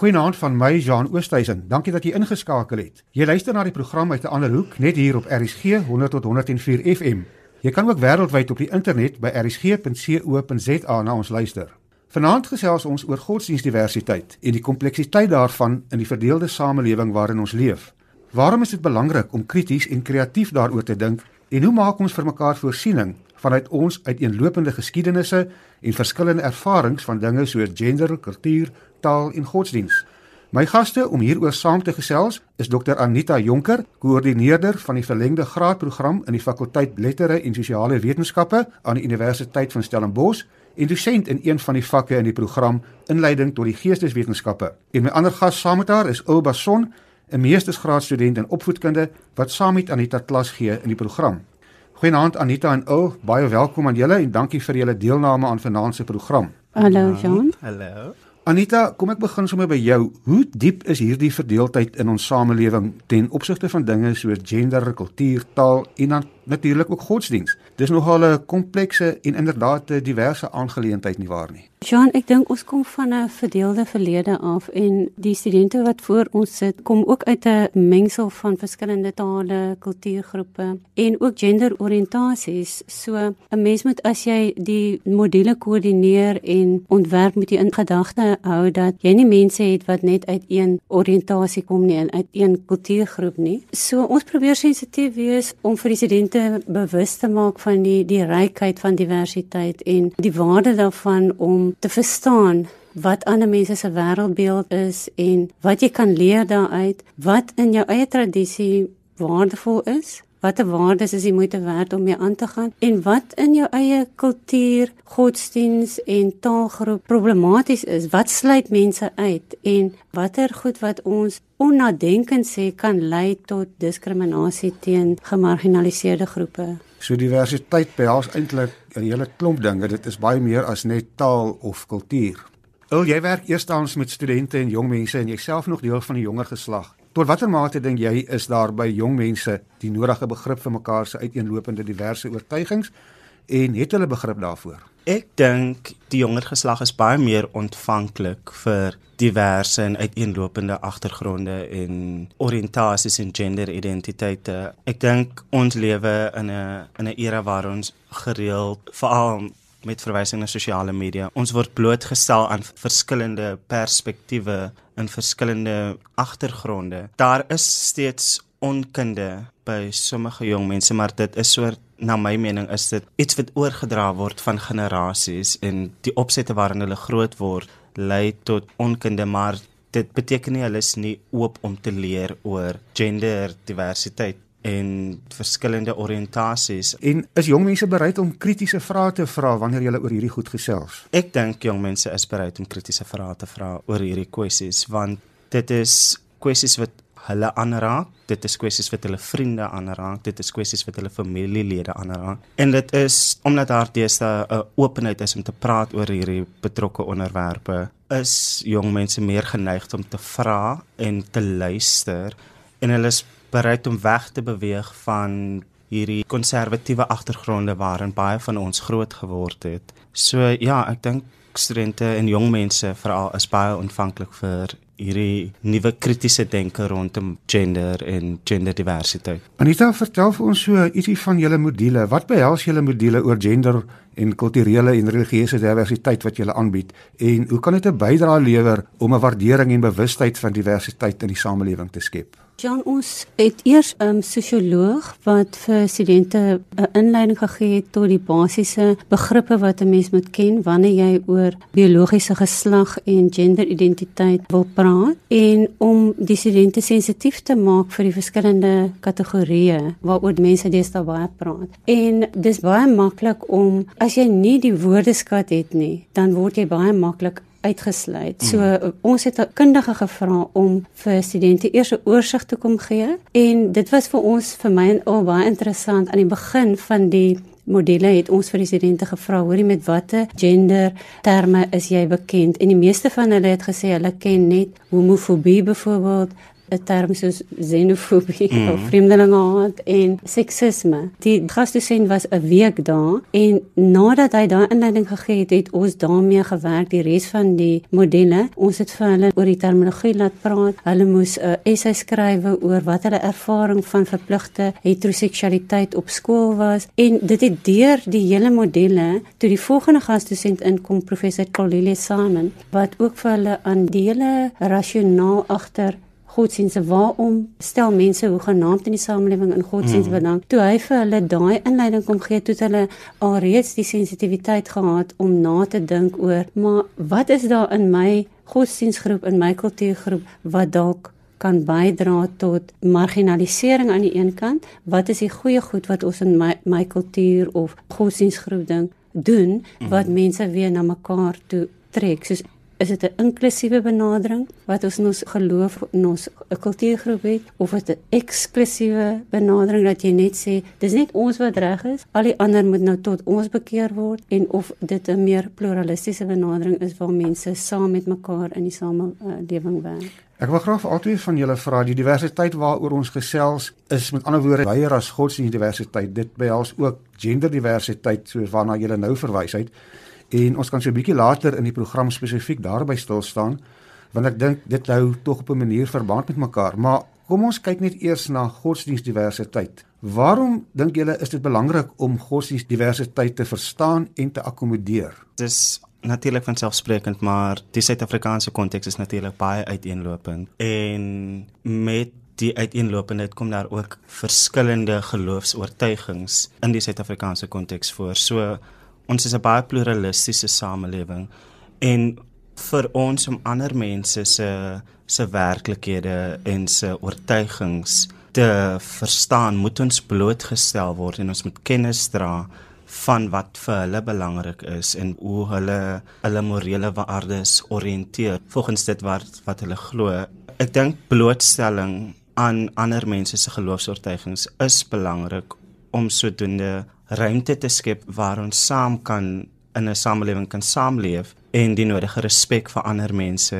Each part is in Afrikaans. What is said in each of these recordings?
Goeienaand van my Jean Oosthuizen. Dankie dat jy ingeskakel het. Jy luister na die program uit 'n ander hoek net hier op RSG 100 tot 104 FM. Jy kan ook wêreldwyd op die internet by rsg.co.za na ons luister. Vanaand gesels ons oor godsdienstdiversiteit en die kompleksiteit daarvan in die verdeelde samelewing waarin ons leef. Waarom is dit belangrik om krities en kreatief daaroor te dink en hoe maak ons vir mekaar voorsiening vanuit ons uiteenlopende geskiedenisse en verskillende ervarings van dinge soos gender, kultuur, taal en godsdiens. My gaste om hieroor saam te gesels is Dr Anita Jonker, koördineerder van die verlengde graadprogram in die fakulteit Lettere en Sosiale Wetenskappe aan die Universiteit van Stellenbosch en dosent in een van die vakke in die program Inleiding tot die Geesteswetenskappe. En my ander gas saam met haar is Ulba Son, 'n meestersgraadstudent in opvoedkunde wat saam met Anita klas gee in die program. Goeienaand Anita en Ul, baie welkom aan julle en dankie vir julle deelname aan vanaand se program. Hallo Jean. Hallo. Anita, kom ek begin sommer by jou. Hoe diep is hierdie verdeeldheid in ons samelewing ten opsigte van dinge soos gender, kultuur, taal en dan natuurlik ook godsdiens? Dis nogal 'n komplekse en inderdaad 'n diverse aangeleentheid nie waar nie. Jean, ek dink ons kom van 'n verdeelde verlede af en die studente wat voor ons sit, kom ook uit 'n mengsel van verskillende tale, kultuurgroepe en ook genderoriëntasies. So 'n mens moet as jy die module koördineer en ontwerp met die in gedagte hou dat jy nie mense het wat net uit een oriëntasie kom nie en uit een kultuurgroep nie. So ons probeer sensitief wees om vir die studente bewus te maak van die die rykheid van diversiteit en die waarde daarvan om te verstaan wat ander mense se wêreldbeeld is en wat jy kan leer daaruit, wat in jou eie tradisie waardevol is, watter waardes is jy moeite werd om mee aan te gaan en wat in jou eie kultuur, godsdiens en taalgroep problematies is, wat sluit mense uit en watter goed wat ons onnadenkend sê kan lei tot diskriminasie teen gemarginaliseerde groepe. So diversiteit behels eintlik 'n hele klomp dinge. Dit is baie meer as net taal of kultuur. Wil jy werk eerstens met studente en jong mense en jouself nog deel van die jonger geslag? Tot watter mate dink jy is daar by jong mense die nodige begrip vir mekaar se uiteenlopende diverse oortuigings en het hulle begrip daarvoor? Ek dink die jonger geslag is baie meer ontvanklik vir diverse en uiteenlopende agtergronde en oriëntasies en genderidentiteite. Ek dink ons lewe in 'n in 'n era waar ons gereeld veral met verwysing na sosiale media, ons word blootgestel aan verskillende perspektiewe in verskillende agtergronde. Daar is steeds onkunde by sommige jong mense, maar dit is soort na my mening is dit iets wat oorgedra word van generasies en die opsette waarin hulle groot word lei tot onkunde maar dit beteken nie hulle is nie oop om te leer oor gender diversiteit en verskillende oriëntasies. En is jong mense bereid om kritiese vrae te vra wanneer jy oor hierdie goed gesels? Ek dink jong mense is bereid om kritiese vrae te vra oor hierdie kwessies want dit is kwessies wat hulle aanraak. Dit is kwessies wat hulle vriende aanraak. Dit is kwessies wat hulle familielede aanraak. En dit is omdat daar deesdae 'n openheid is om te praat oor hierdie betrokke onderwerpe, is jong mense meer geneig om te vra en te luister en hulle is bereid om weg te beweeg van hierdie konservatiewe agtergronde waarin baie van ons groot geword het. So ja, ek dink studente en jong mense veral is baie ontvanklik vir hierdie nuwe kritiese denke rondom gender en genderdiversiteit. Anita, vertel vir ons so ietsie van julle module. Wat behels julle module oor gender en kulturele en religieuse diversiteit wat julle aanbied en hoe kan dit 'n bydrae lewer om 'n waardering en bewustheid van diversiteit in die samelewing te skep? Jan ons het eers 'n um, sosioloog wat vir studente 'n inleiding gegee het tot die basiese begrippe wat 'n mens moet ken wanneer jy oor biologiese geslag en genderidentiteit wil praat en om die studente sensitief te maak vir die verskillende kategorieë waaroor mense deesdae baie praat. En dis baie maklik om as jy nie die woordeskat het nie, dan word jy baie maklik uitgesluit. So mm. ons het 'n kundige gevra om vir studente eers 'n oorsig te kom gee en dit was vir ons vir my al baie interessant aan die begin van die modelle het ons vir die studente gevra hoorie met watter gender terme is jy bekend en die meeste van hulle het gesê hulle ken net homofobie byvoorbeeld 'n term soos xenofobie mm. of vreemdelingehaat en seksisme. Die gasdosent was 'n week daar en nadat hy daai inleiding gegee het, het ons daarmee gewerk die res van die modelle. Ons het vir hulle oor die terminologie laat praat. Hulle moes 'n uh, essay skryf oor wat hulle ervaring van verpligte heteroseksualiteit op skool was en dit het deur die hele modelle toe die volgende gasdosent inkom professor Colile Simon wat ook vir hulle aan die hele rasionaal agter godsdienste waarom stel mense hoe genaamd in die samelewing in godsdienst mm. belang toe hy vir hulle daai inleiding kom gee toe hulle alreeds die sensitiwiteit gehad om na te dink oor maar wat is daar in my godsdienstgroep in my kultuurgroep wat dalk kan bydra tot marginalisering aan die een kant wat is die goeie goed wat ons in my my kultuur of godsdienstgroep dink doen wat mm. mense weer na mekaar toe trek soos is dit 'n inklusiewe benadering wat ons ons geloof in ons kultuurgroep het? Of is dit 'n eksklusiewe benadering dat jy net sê dis net ons wat reg is al die ander moet nou tot ons bekeer word en of dit 'n meer pluralistiese benadering is waar mense saam met mekaar in die samelewing werk? Ek wil graag albei van julle vra die diversiteit waaroor ons gesels is met ander woorde baie as godsdienstdiversiteit dit behels ook genderdiversiteit soos waarna julle nou verwys het en ons kan so 'n bietjie later in die program spesifiek daarby stil staan want ek dink dit hou tog op 'n manier verband met mekaar. Maar kom ons kyk net eers na godsdienstdiversiteit. Waarom dink julle is dit belangrik om godsdienstdiversiteit te verstaan en te akkommodeer? Dis natuurlik van selfsprekend maar die suid-Afrikaanse konteks is natuurlik baie uiteenlopend. En met die uiteenlopendheid kom daar ook verskillende geloofs-oortuigings in die suid-Afrikaanse konteks voor. So ons is 'n baie pluralistiese samelewing en vir ons om ander mense se se werklikhede en se oortuigings te verstaan, moet ons blootgestel word en ons moet kennis dra van wat vir hulle belangrik is en hoe hulle hulle morele waardes oriënteer volgens dit wat wat hulle glo. Ek dink blootstelling aan ander mense se geloofs-oortuigings is belangrik om sodoende ruimte te skep waar ons saam kan in 'n samelewing kan saamleef en die nodige respek vir ander mense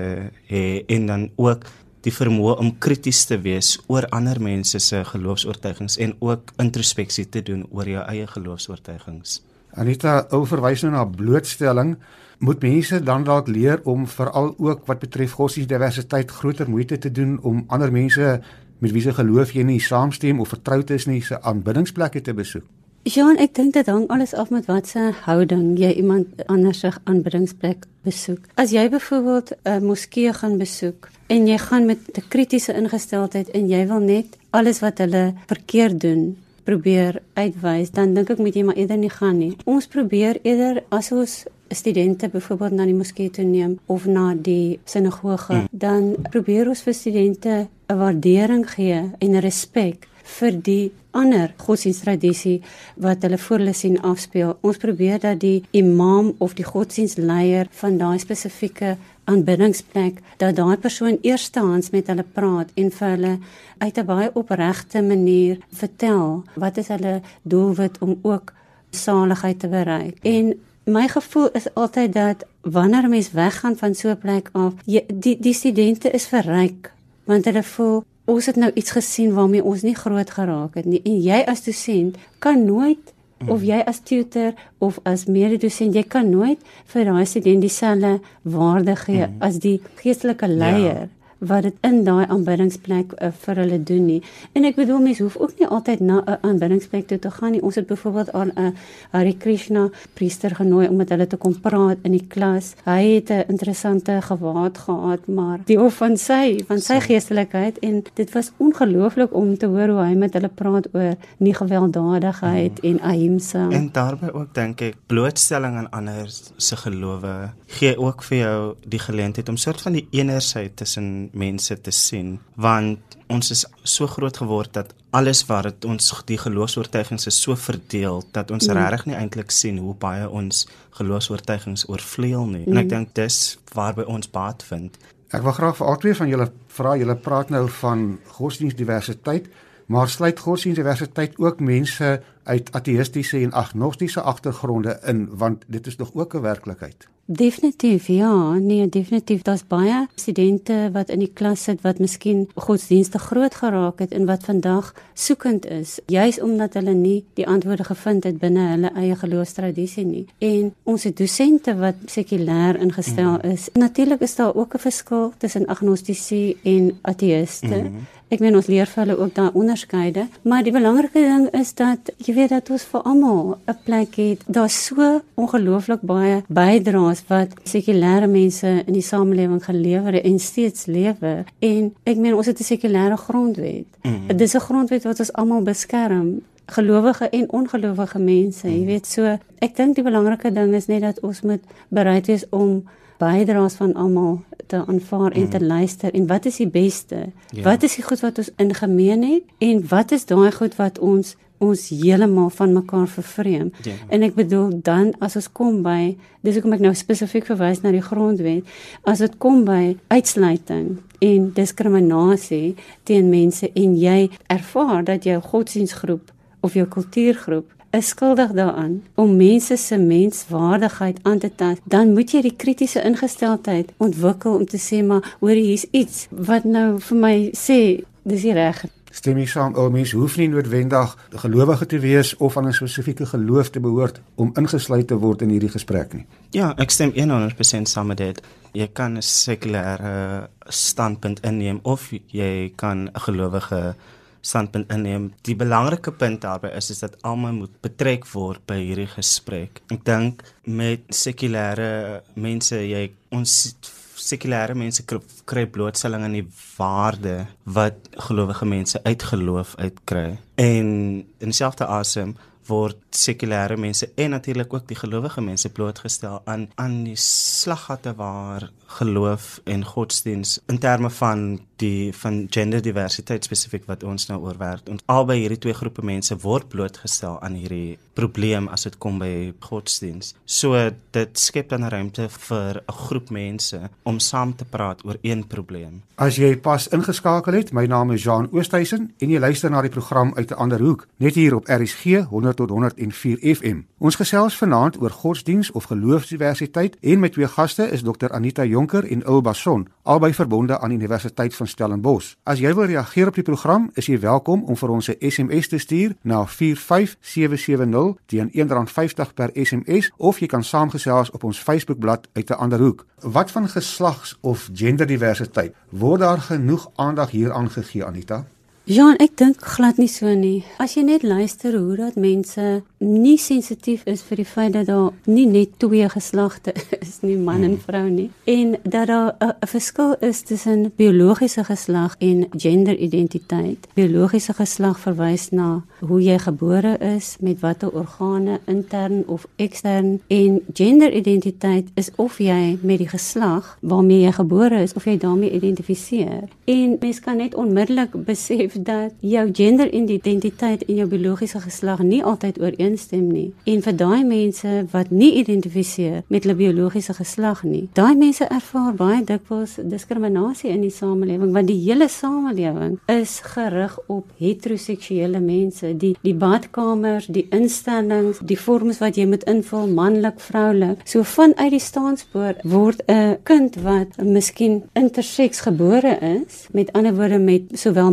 hê en dan ook die vermoë om krities te wees oor ander mense se geloofs-oortuigings en ook introspeksie te doen oor jou eie geloofs-oortuigings. Anita, ou verwys nou na blootstelling, moet mense dan dalk leer om veral ook wat betref godsdienstdiversiteit groter moeite te doen om ander mense met wie se geloof jy nie saamstem of vertroud is nie se aanbiddingsplekke te besoek. Jean, ek dink dit hang alles af met watse houding jy iemand anders se aanbiddingsplek besoek. As jy byvoorbeeld 'n moskee gaan besoek en jy gaan met 'n kritiese ingesteldheid en jy wil net alles wat hulle verkeerd doen probeer uitwys, dan dink ek moet jy maar eerder nie gaan nie. Ons probeer eerder as ons studente byvoorbeeld na die moskee toe neem of na die sinagoge, hmm. dan probeer ons vir studente 'n waardering gee en respek vir die ander godsdiensttradisie wat hulle voor hulle sien afspeel. Ons probeer dat die imam of die godsdienstleier van daai spesifieke aanbiddingsplek dat daai persoon eerstehands met hulle praat en vir hulle uit 'n baie opregte manier vertel wat is hulle doelwit om ook saligheid te bereik. En my gevoel is altyd dat wanneer 'n mens weggaan van so 'n plek af, jy, die die studente is verryk want hulle voel ons het nou iets gesien waarmee ons nie groot geraak het nie. En jy as dosent kan nooit of jy as tutor of as mededosent jy kan nooit vir daai student dieselfde waarde gee mm. as die geestelike leier. ja wat dit in daai aanbiddingsplek uh, vir hulle doen nie. En ek bedoel mense hoef ook nie altyd na 'n aanbiddingsplek toe te gaan nie. Ons het byvoorbeeld aan 'n Hare Krishna priester genooi om met hulle te kom praat in die klas. Hy het 'n interessante gewaad gehad, maar die hof van sy van sy geestelikheid en dit was ongelooflik om te hoor hoe hy met hulle praat oor nie gewelddadigheid mm. en ahimsa. En daarbey ook dink ek blootstelling aan ander se gelowe gee ook vir jou die geleentheid om soort van die eenheid tussen mense te sien want ons is so groot geword dat alles wat dit ons die geloofs-oortuigings is so verdeel dat ons mm. regtig nie eintlik sien hoe baie ons geloofs-oortuigings oorvleuel nie mm. en ek mm. dink dis waarby ons baat vind ek wil graag vir albei van julle vra julle praat nou van godsdienstdiversiteit maar sluit godsdienstdiversiteit ook mense uit ateïstiese en agnostiese agtergronde in want dit is nog ook 'n werklikheid Definitief ja, nee, definitief daar's baie studente wat in die klas sit wat miskien godsdienste groot geraak het en wat vandag soekend is, juis omdat hulle nie die antwoorde gevind het binne hulle eie geloofstradisie nie. En ons dosente wat sekulêr ingestel mm. is, natuurlik is daar ook 'n verskil tussen agnostici en ateïste. Mm. Ek meen ons leer vir hulle ook daai onderskeide, maar die belangrike ding is dat jy weet dat ons vir almal 'n plek het. Daar's so ongelooflik baie bydraes wat sekulêre mense in die samelewing gelewer en steeds lewe. En ek meen ons het 'n sekulêre grondwet. Mm -hmm. Dis 'n grondwet wat ons almal beskerm gelowige en ongelowige mense, jy mhm. weet so ek dink die belangrike ding is net dat ons moet bereid wees om bydraes van almal te aanvaar en mm. te luister en wat is die beste? Ja. Wat is die goed wat ons in gemeen het en wat is daai goed wat ons ons heeltemal van mekaar vervreem. Ja. En ek bedoel dan as ons kom by dis hoekom ek nou spesifiek verwys na die grondwet, as dit kom by uitsluiting en diskriminasie teen mense en jy ervaar dat jou godsdienstgroep of jou kultuurgroep is skuldig daaraan om mense se menswaardigheid aan te tast, dan moet jy die kritiese ingesteldheid ontwikkel om te sê maar hoor hier's iets wat nou vir my sê dis nie reg Stem jy saam ou mense hoef nie noodwendig gelowige te wees of aan 'n spesifieke geloof te behoort om ingesluit te word in hierdie gesprek nie. Ja, ek stem 100% saam met dit. Jy kan 'n sekulêre standpunt inneem of jy kan 'n gelowige standpunt inneem. Die belangrike punt daarbey is is dat almal moet betrek word by hierdie gesprek. Ek dink met sekulêre mense jy ons sekulêre mense kry blootstelling aan die waarde wat gelowige mense uit geloof uitkry. En in dieselfde asem word sekulêre mense en natuurlik ook die gelowige mense blootgestel aan aan die slaggatte waar geloof en godsdiens in terme van die van genderdiversiteit spesifiek wat ons nou oorwerk. Ons albei hierdie twee groepe mense word blootgestel aan hierdie probleem as dit kom by godsdiens. So dit skep dan 'n ruimte vir 'n groep mense om saam te praat oor een probleem. As jy pas ingeskakel het, my naam is Jean Oosthuizen en jy luister na die program uit 'n ander hoek, net hier op RSG 100 tot 104 FM. Ons gesels vanaand oor godsdiens of geloofsdiversiteit en met twee gaste is Dr Anita Jonker en Ilba Son, albei verbonde aan Universiteit van Stellenbosch. As jy wil reageer op die program, is jy welkom om vir ons 'n SMS te stuur na 45770 teen R1.50 per SMS of jy kan saamgesels op ons Facebookblad uit 'n ander hoek. Wat van geslags- of genderdiversiteit? Word daar genoeg aandag hieraan gegee, Anita? Ja, ek dink glad nie so nie. As jy net luister hoe dat mense nie sensitief is vir die feit dat daar nie net twee geslagte is nie, man en hmm. vrou nie, en dat daar 'n verskil is tussen biologiese geslag en genderidentiteit. Biologiese geslag verwys na hoe jy gebore is, met watter organe intern of ekstern, en genderidentiteit is of jy met die geslag waarmee jy gebore is of jy daarmee identifiseer. En mens kan net onmiddellik besef dat jou genderidentiteit en jou biologiese geslag nie altyd ooreen ooreenstem nie. En vir daai mense wat nie identifiseer met hulle biologiese geslag nie, daai mense ervaar baie dikwels diskriminasie in die samelewing want die hele samelewing is gerig op heteroseksuele mense. Die die badkamers, die instellings, die vorms wat jy moet invul, manlik, vroulik. So vanuit die staanspoor word 'n kind wat miskien interseks gebore is, met ander woorde met sowel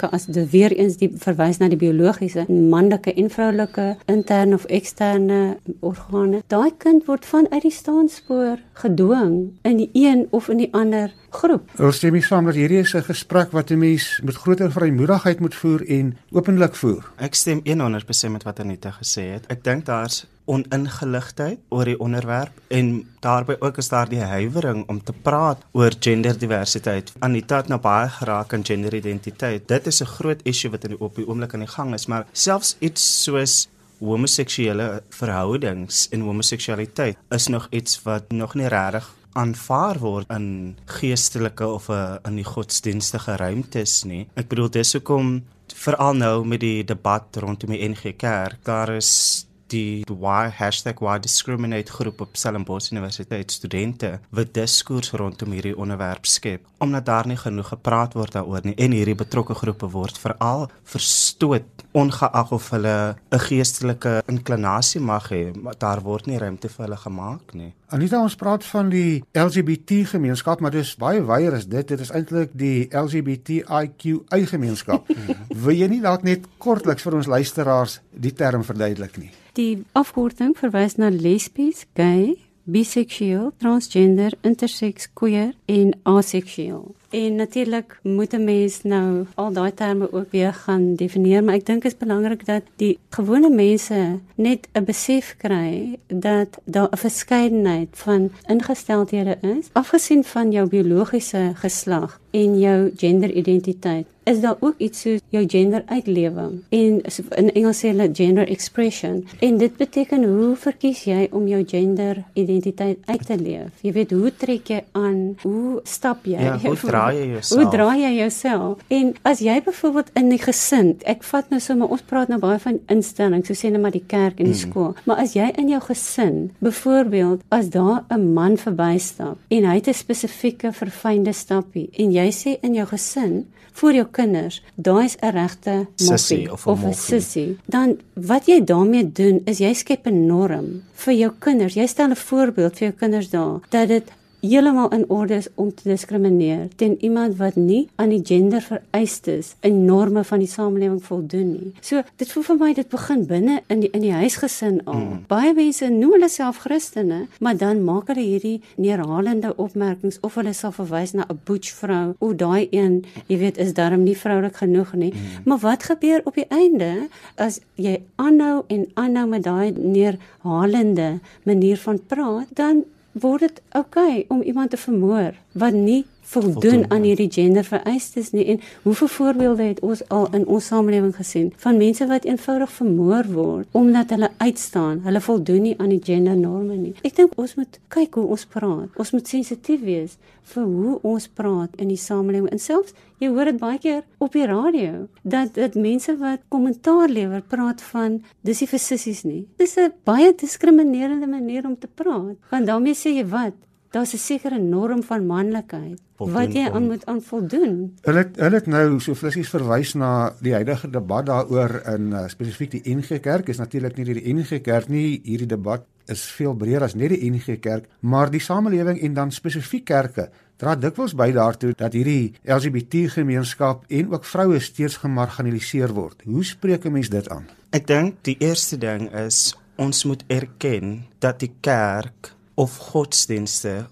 manlike as dit weer eens die verwys na die biologiese manlike en vroulike interne of eksterne organe. Daai kind word vanuit die staanspoor gedwing in die een of in die ander groep. Ons stem nie saam dat hierdie is 'n gesprek wat 'n mens met groter vrymoedigheid moet voer en openlik voer. Ek stem 100% met wat Anita gesê het. Ek dink daar's oningeligtheid oor die onderwerp en daarbey ook is daar die huiwering om te praat oor genderdiversiteit. Anita het nou baie geraak aan genderidentiteit. Dit is 'n groot issue wat in die op die oomblik aan die gang is, maar selfs iets soos homoseksuele verhoudings en homoseksualiteit is nog iets wat nog nie regtig aanvaar word in geestelike of 'n uh, in die godsdienstige ruimtes nie. Ek bedoel dis hoekom veral nou met die debat rondom die NG Kerk, daar is die why #why_discriminate groep op Stellenbosch Universiteit studente wat diskurs rondom hierdie onderwerp skep. Omdat daar nie genoeg gepraat word daaroor nie en hierdie betrokke groepe word veral verstoot ongeag of hulle 'n geestelike inklinasie mag hê maar daar word nie ruimte vir hulle gemaak nie. Anita ons praat van die LGBT gemeenskap maar dis baie wyer as dit. Dit is eintlik die LGBTIQI gemeenskap. Wil jy nie dalk net kortliks vir ons luisteraars die term verduidelik nie Die afkorting verwys na lesbies, gay, biseksueel, transgender, intersex, queer en aseksueel. En natuurlik moet 'n mens nou al daai terme ook weer gaan definieer, maar ek dink dit is belangrik dat die gewone mense net 'n besef kry dat daar 'n verskeidenheid van ingesteldhede is, afgesien van jou biologiese geslag en jou genderidentiteit. Is daar ook iets soos jou gender uitlewing en in Engels sê hulle gender expression. En dit beteken hoe verkies jy om jou gender identiteit uit te leef? Jy weet hoe trek jy aan? Hoe stap jy? Ja, hoe draai jy jouself? hoe draai jy jouself? En as jy byvoorbeeld in die gesin ek vat nou sommer ons praat nou baie van instellings so sê net maar die kerk en die mm. skool. Maar as jy in jou gesin byvoorbeeld as daar 'n man verbystap en hy het 'n spesifieke verfynde stappie en jy sê in jou gesin vir jou kinders, daai's 'n regte moffie of 'n sissie. Dan wat jy daarmee doen is jy skep 'n norm vir jou kinders. Jy stel 'n voorbeeld vir jou kinders daar dat dit heeltemal in orde is om te diskrimineer teen iemand wat nie aan die gender vereistes en norme van die samelewing voldoen nie. So dit voel vir my dit begin binne in die in die huisgesin al. Mm. Baie mense noem hulle self Christene, maar dan maak hulle hierdie neerhalende opmerkings of hulle sal verwys na 'n butch vrou. O, daai een, jy weet, is darm nie vroulik genoeg nie. Mm. Maar wat gebeur op die einde as jy aanhou en aanhou met daai neerhalende manier van praat, dan word dit oukei okay om iemand te vermoor wat nie voldoen aan hierdie gender vereistes nie en hoeveel voorbeelde het ons al in ons samelewing gesien van mense wat eenvoudig vermoor word omdat hulle uitstaan, hulle voldoen nie aan die gender norme nie. Ek dink ons moet kyk hoe ons praat. Ons moet sensitief wees vir hoe ons praat in die samelewing. En selfs jy hoor dit baie keer op die radio dat dit mense wat kommentaar lewer praat van dis nie vir sissies nie. Dis 'n baie diskriminerende manier om te praat. Want daarmee sê jy wat? Daar's 'n sekere norm van manlikheid wat jy aan moet aan voldoen. Hulle het, hulle het nou so flissies verwys na die huidige debat daaroor in uh, spesifiek die NG Kerk is natuurlik nie die NG Kerk nie hierdie debat is veel breër as net die NG Kerk maar die samelewing en dan spesifiek kerke dra dikwels by daartoe dat hierdie LGBT gemeenskap en ook vroue steeds gemarginaliseer word. Hoe spreek 'n mens dit aan? Ek dink die eerste ding is ons moet erken dat die kerk of godsdienste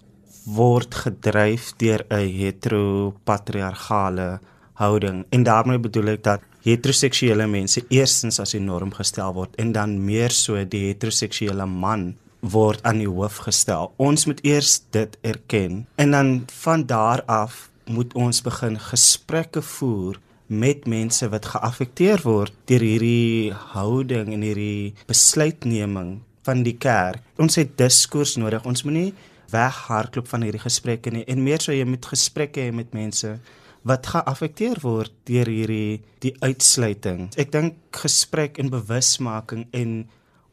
word gedryf deur 'n heteropatriargale houding en daarmee bedoel ek dat heteroseksuele mense eerstens as 'n norm gestel word en dan meer so die heteroseksuele man word aan die hoof gestel. Ons moet eers dit erken en dan van daar af moet ons begin gesprekke voer met mense wat geaffekteer word deur hierdie houding en hierdie besluitneming van die kerk. Ons het diskurs nodig. Ons moenie weghardloop van hierdie gesprekke nie en meer so jy moet gesprekke hê met mense wat geaffekteer word deur hierdie die uitsluiting. Ek dink gesprek en bewusmaking en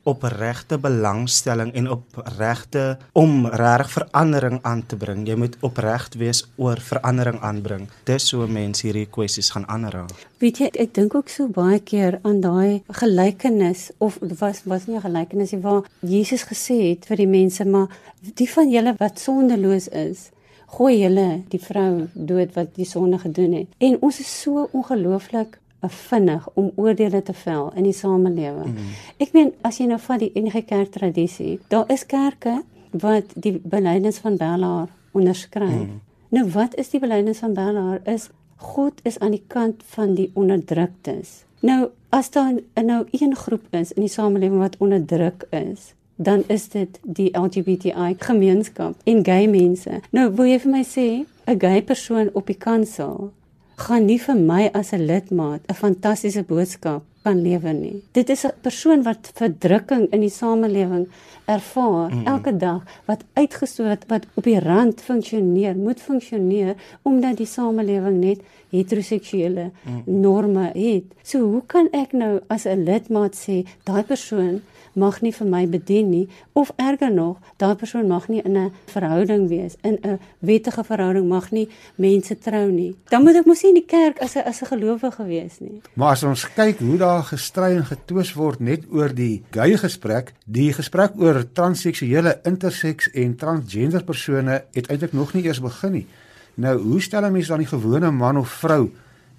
opregte belangstelling en opregte om reg verandering aan te bring. Jy moet opreg wees oor verandering aanbring. Dis so mense hierdie kwessies gaan aanraak. Weet jy, ek dink ook so baie keer aan daai gelykenis of was was nie 'n gelykenis nie waar Jesus gesê het vir die mense, maar die van julle wat sondeloos is, gooi julle die vrou dood wat die sonde gedoen het. En ons is so ongelooflik vinnig om oordeele te vel in die samelewing. Mm. Ek meen as jy nou van die enige kerk tradisie, daar is kerke wat die belydenis van Bellaar onderskryf. Mm. Nou wat is die belydenis van Bellaar? Is God is aan die kant van die onderdruktes. Nou as daar nou een groep is in die samelewing wat onderdruk is, dan is dit die LGBTI gemeenskap en gay mense. Nou wil jy vir my sê 'n gay persoon op die kansel gaan nie vir my as 'n lidmaat 'n fantastiese boodskap kan lewe nie. Dit is 'n persoon wat verdrukking in die samelewing ervaar mm. elke dag wat uitgestoot wat op die rand funksioneer, moet funksioneer omdat die samelewing net heteroseksuele mm. norme het. So hoe kan ek nou as 'n lidmaat sê daai persoon mag nie vir my bedien nie of erger nog, daai persoon mag nie in 'n verhouding wees, in 'n wettige verhouding mag nie mense trou nie. Dan moet ek mos nie in die kerk as 'n as 'n gelowige wees nie. Maar as ons kyk hoe daar gestry en getwis word net oor die gay gesprek, die gesprek oor transseksuele, interseks en transgender persone het eintlik nog nie eers begin nie. Nou, hoe stel 'n mens dan die gewone man of vrou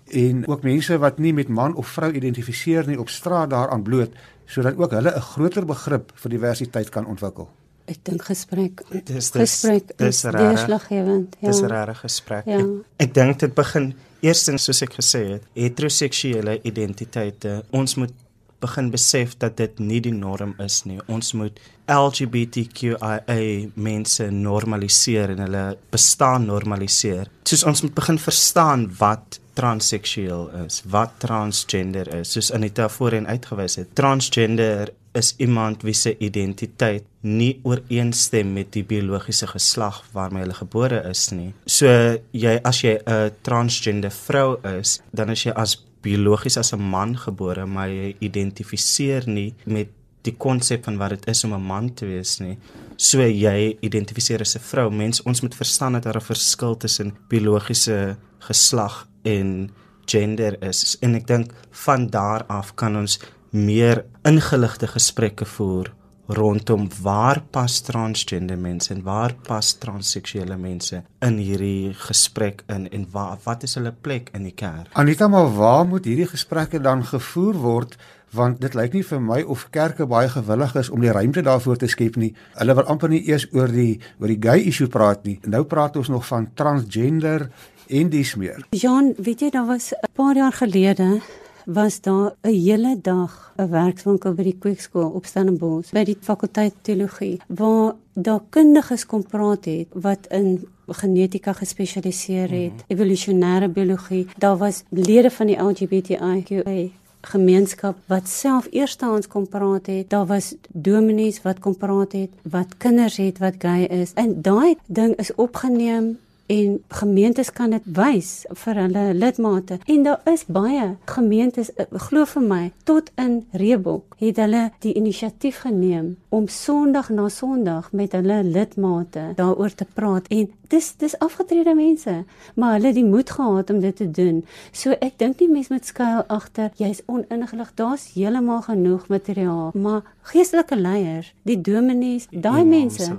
en ook mense wat nie met man of vrou identifiseer nie op straat daaraan bloot sodat ook hulle 'n groter begrip vir diversiteit kan ontwikkel. Ek dink gesprek. Dis gesprek is deurslaggewend. Ja. Dis 'n rare gesprek. Ja. Ek, ek dink dit begin eerstens soos ek gesê het, heteroseksuele identiteite. Ons moet begin besef dat dit nie die norm is nie. Ons moet LGBTQIA mense normaliseer en hulle bestaan normaliseer. Soos ons moet begin verstaan wat transseksueel is, wat transgender is. Soos Anita voorheen uitgewys het, transgender is iemand wie se identiteit nie ooreenstem met die biologiese geslag waarmee hulle gebore is nie. So jy as jy 'n transgender vrou is, dan is jy as biologies as 'n man gebore, maar jy identifiseer nie met die konsep van wat dit is om 'n man te wees nie. So jy identifiseer as 'n vrou. Mens ons moet verstaan dat daar 'n verskil tussen biologiese geslag en gender is. En ek dink van daar af kan ons meer ingeligte gesprekke voer rondom waar pas transgender mense en waar pas transseksuele mense in hierdie gesprek in en waar wat is hulle plek in die kerk? Anita, maar waar moet hierdie gesprekke dan gevoer word? want dit lyk nie vir my of kerke baie gewillig is om die ruimte daarvoor te skep nie. Hulle wil amper nie eers oor die oor die gay issue praat nie. Nou praat ons nog van transgender en dis meer. Jean, weet jy daar was 'n paar jaar gelede was daar 'n hele dag 'n werkswinkel by die Kweekskool op Stellenbosch by die fakulteit teologie waar daar kundiges kom praat het wat in genetika gespesialiseer het, mm -hmm. evolusionêre biologie. Daar was lede van die LGBTIQ gemeenskap wat self eerstehands kom praat het. Daar was dominees wat kom praat het, wat kinders het wat gay is. En daai ding is opgeneem en gemeentes kan dit wys vir hulle lidmate. En daar is baie gemeentes eh, glo vir my tot in Reebok het hulle die inisiatief geneem om Sondag na Sondag met hulle lidmate daaroor te praat. En dis dis afgetrede mense maar hulle het die moed gehad om dit te doen. So ek dink nie mense moet skuil agter jy's oningelig daar's heeltemal genoeg materiaal maar geestelike leiers die dominees daai mense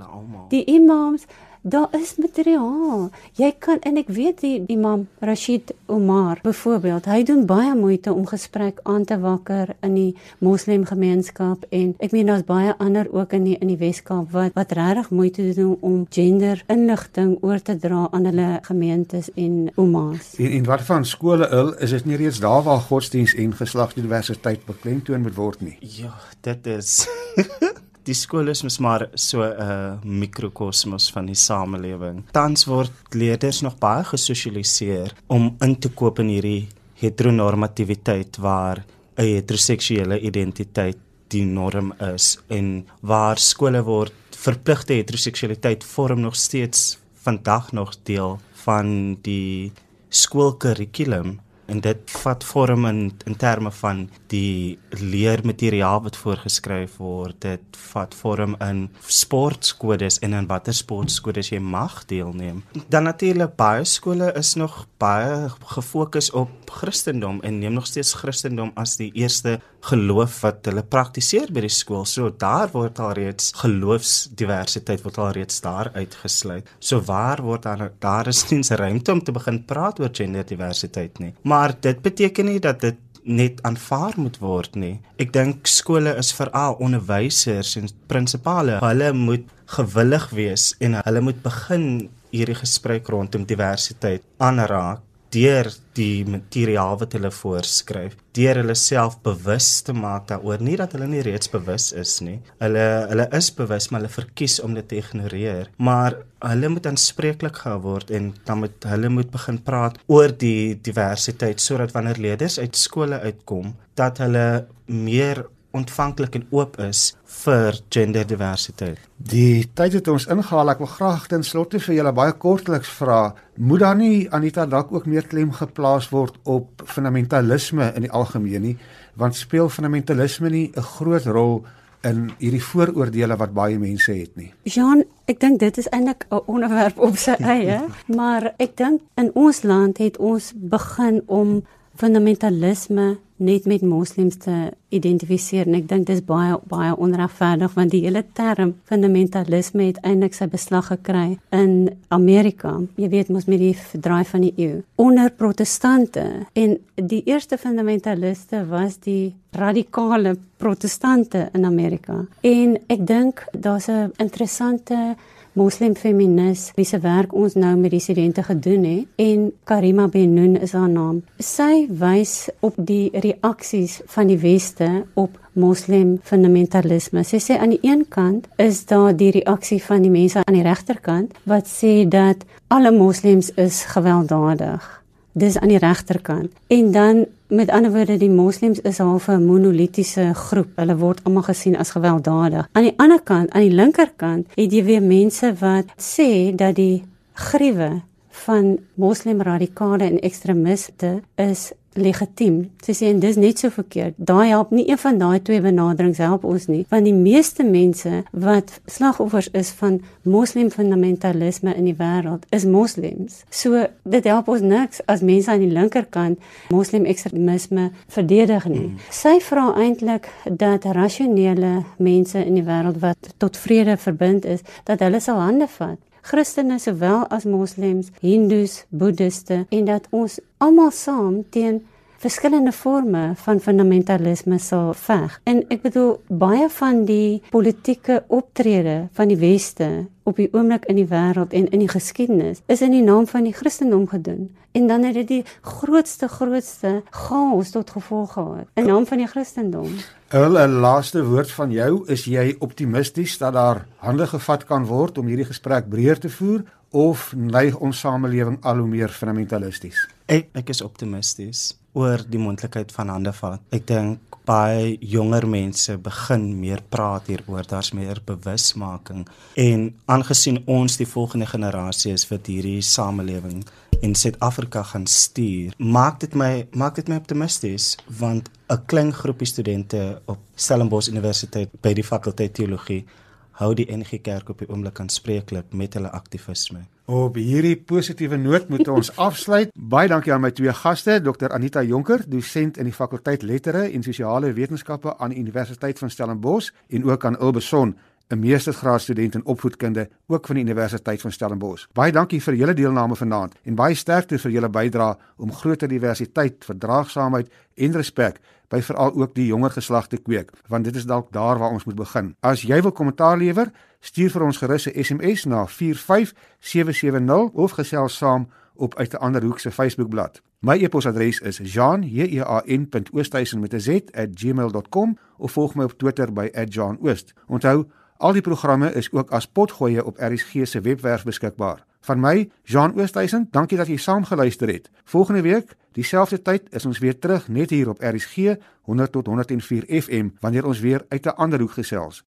die imams Daar is materiaal. Jy kan en ek weet die Imam Rashid Omar byvoorbeeld, hy doen baie moeite om gesprek aan te wakker in die moslemgemeenskap en ek meen daar's baie ander ook in die in die Weskaap wat wat regtig moeite doen om gender inligting oor te dra aan hulle gemeentes en oumas. En, en wat van skole il is dit nie reeds daar waar godsdiens en geslagsdiversiteit beklemtoon moet word nie? Ja, dit is die skool is mos maar so 'n uh, mikrokosmos van die samelewing. Tans word leerders nog baie gesosialiseer om in te koop in hierdie heteronormativiteit waar 'n heteroseksuele identiteit die norm is en waar skole word verpligte heteroseksualiteit vorm nog steeds vandag nog deel van die skoolkurrikulum en dit vat vorm in in terme van die leermateriaal wat voorgeskryf word dit vat vorm in sportskodes en in watter sportskodes jy mag deelneem dan natuurlik baie skole is nog baie gefokus op Christendom en neem nog steeds Christendom as die eerste geloof wat hulle praktiseer by die skool. So daar word al reeds geloofsdiversiteit word al reeds daar uitgesluit. So waar word dan daar is nie ruimte om te begin praat oor genderdiversiteit nie. Maar dit beteken nie dat dit net aanvaar moet word nie. Ek dink skole is veral onderwysers en prinsipale. Hulle moet gewillig wees en hulle moet begin hierdie gesprek rondom diversiteit aanraak deur die materiaal wat hulle voorskryf, deur hulle self bewus te maak daaroor, nie dat hulle nie reeds bewus is nie. Hulle hulle is bewus, maar hulle verkies om dit te ignoreer. Maar hulle moet aanspreeklik gehou word en dan moet hulle moet begin praat oor die diversiteit sodat wanneer leerders uit skole uitkom, dat hulle meer ontvanklik en oop is vir genderdiversiteit. Die tyd het ons ingehaal. Ek wil graag ten slotte vir julle baie kortliks vra, moet daar nie Anita dalk ook meer klem geplaas word op fundamentalisme in die algemeen nie, want speel fundamentalisme nie 'n groot rol in hierdie vooroordeele wat baie mense het nie. Jean, ek dink dit is eintlik 'n onderwerp op sy eie, maar ek dink in ons land het ons begin om fundamentalisme net met moslems te identifiseer en ek dink dis baie baie onregverdig want die hele term fundamentalisme het eintlik sy beslag gekry in Amerika. Jy weet mos met die verdraai van die eeu onder protestante en die eerste fundamentaliste was die radikale protestante in Amerika. En ek dink daar's 'n interessante moslim feminis wie se werk ons nou met die studente gedoen het en Karima Benoon is haar naam. Sy wys op die reaksies van die weste op moslim fundamentalisme. Sy sê aan die een kant is daar die reaksie van die mense aan die regterkant wat sê dat alle moslems is gewelddadig. Dis aan die regterkant. En dan Met ander woorde, die moslems is half 'n monolitiese groep. Hulle word almal gesien as gewelddadig. Aan die ander kant, aan die linkerkant, het jy weer mense wat sê dat die gruwe van moslim radikale en ekstremiste is legitiem. Sy sê en dis net so verkeerd. Daai help nie een van daai twee benaderings help ons nie, want die meeste mense wat slagoffers is van moslim fundamentalisme in die wêreld is moslems. So dit help ons niks as mense aan die linkerkant moslim ekstremisme verdedig nie. Mm. Sy vra eintlik dat rasionele mense in die wêreld wat tot vrede verbind is, dat hulle sal hande vat Christene sowel as moslems, hindus, boeddiste en dat ons almal saam teen verskillende forme van fundamentalisme sal veg. En ek bedoel baie van die politieke optrede van die weste op die oomblik in die wêreld en in die geskiedenis is in die naam van die Christendom gedoen. En dan het dit die grootste grootste chaos tot gevolg gehad in naam van die Christendom. 'n Laaste woord van jou, is jy optimisties dat daar hande gevat kan word om hierdie gesprek breër te voer of neig ons samelewing al hoe meer fundamentalisties? Ek ek is optimisties oor die moontlikheid van hande vat. Ek dink baie jonger mense begin meer praat hieroor, daar's meer bewusmaking en aangesien ons die volgende generasie is wat hierdie samelewing in Suid-Afrika gaan stuur, maak dit my maak dit my optimisties want 'n klein groepie studente op Stellenbosch Universiteit by die fakulteit teologie hou die NG Kerk op die oomblik aanspreeklik met hulle aktivisme. Op hierdie positiewe noot moet ons afsluit. Baie dankie aan my twee gaste, Dr Anita Jonker, dosent in die fakulteit lettere en sosiale wetenskappe aan die Universiteit van Stellenbosch en ook aan Ilbeson 'n meestersgraadstudent in opvoedkunde ook van die Universiteit van Stellenbosch. Baie dankie vir julle deelname vanaand en baie sterkte vir julle bydrae om groter diversiteit, verdraagsaamheid en respek by veral ook die jonger geslag te kweek, want dit is dalk daar waar ons moet begin. As jy wil kommentaar lewer, stuur vir ons gerus 'n SMS na 45770 of gesels saam op uit 'n ander hoek se Facebookblad. My e-posadres is jean@jean.oosthuizen.z@gmail.com of volg my op Twitter by @jeanoost. Onthou Al die programme is ook as potgoeie op RSG se webwerf beskikbaar. Van my, Jean Oosthuizen, dankie dat jy saam geluister het. Volgende week, dieselfde tyd, is ons weer terug net hier op RSG 100 tot 104 FM wanneer ons weer uit 'n ander hoek gesels.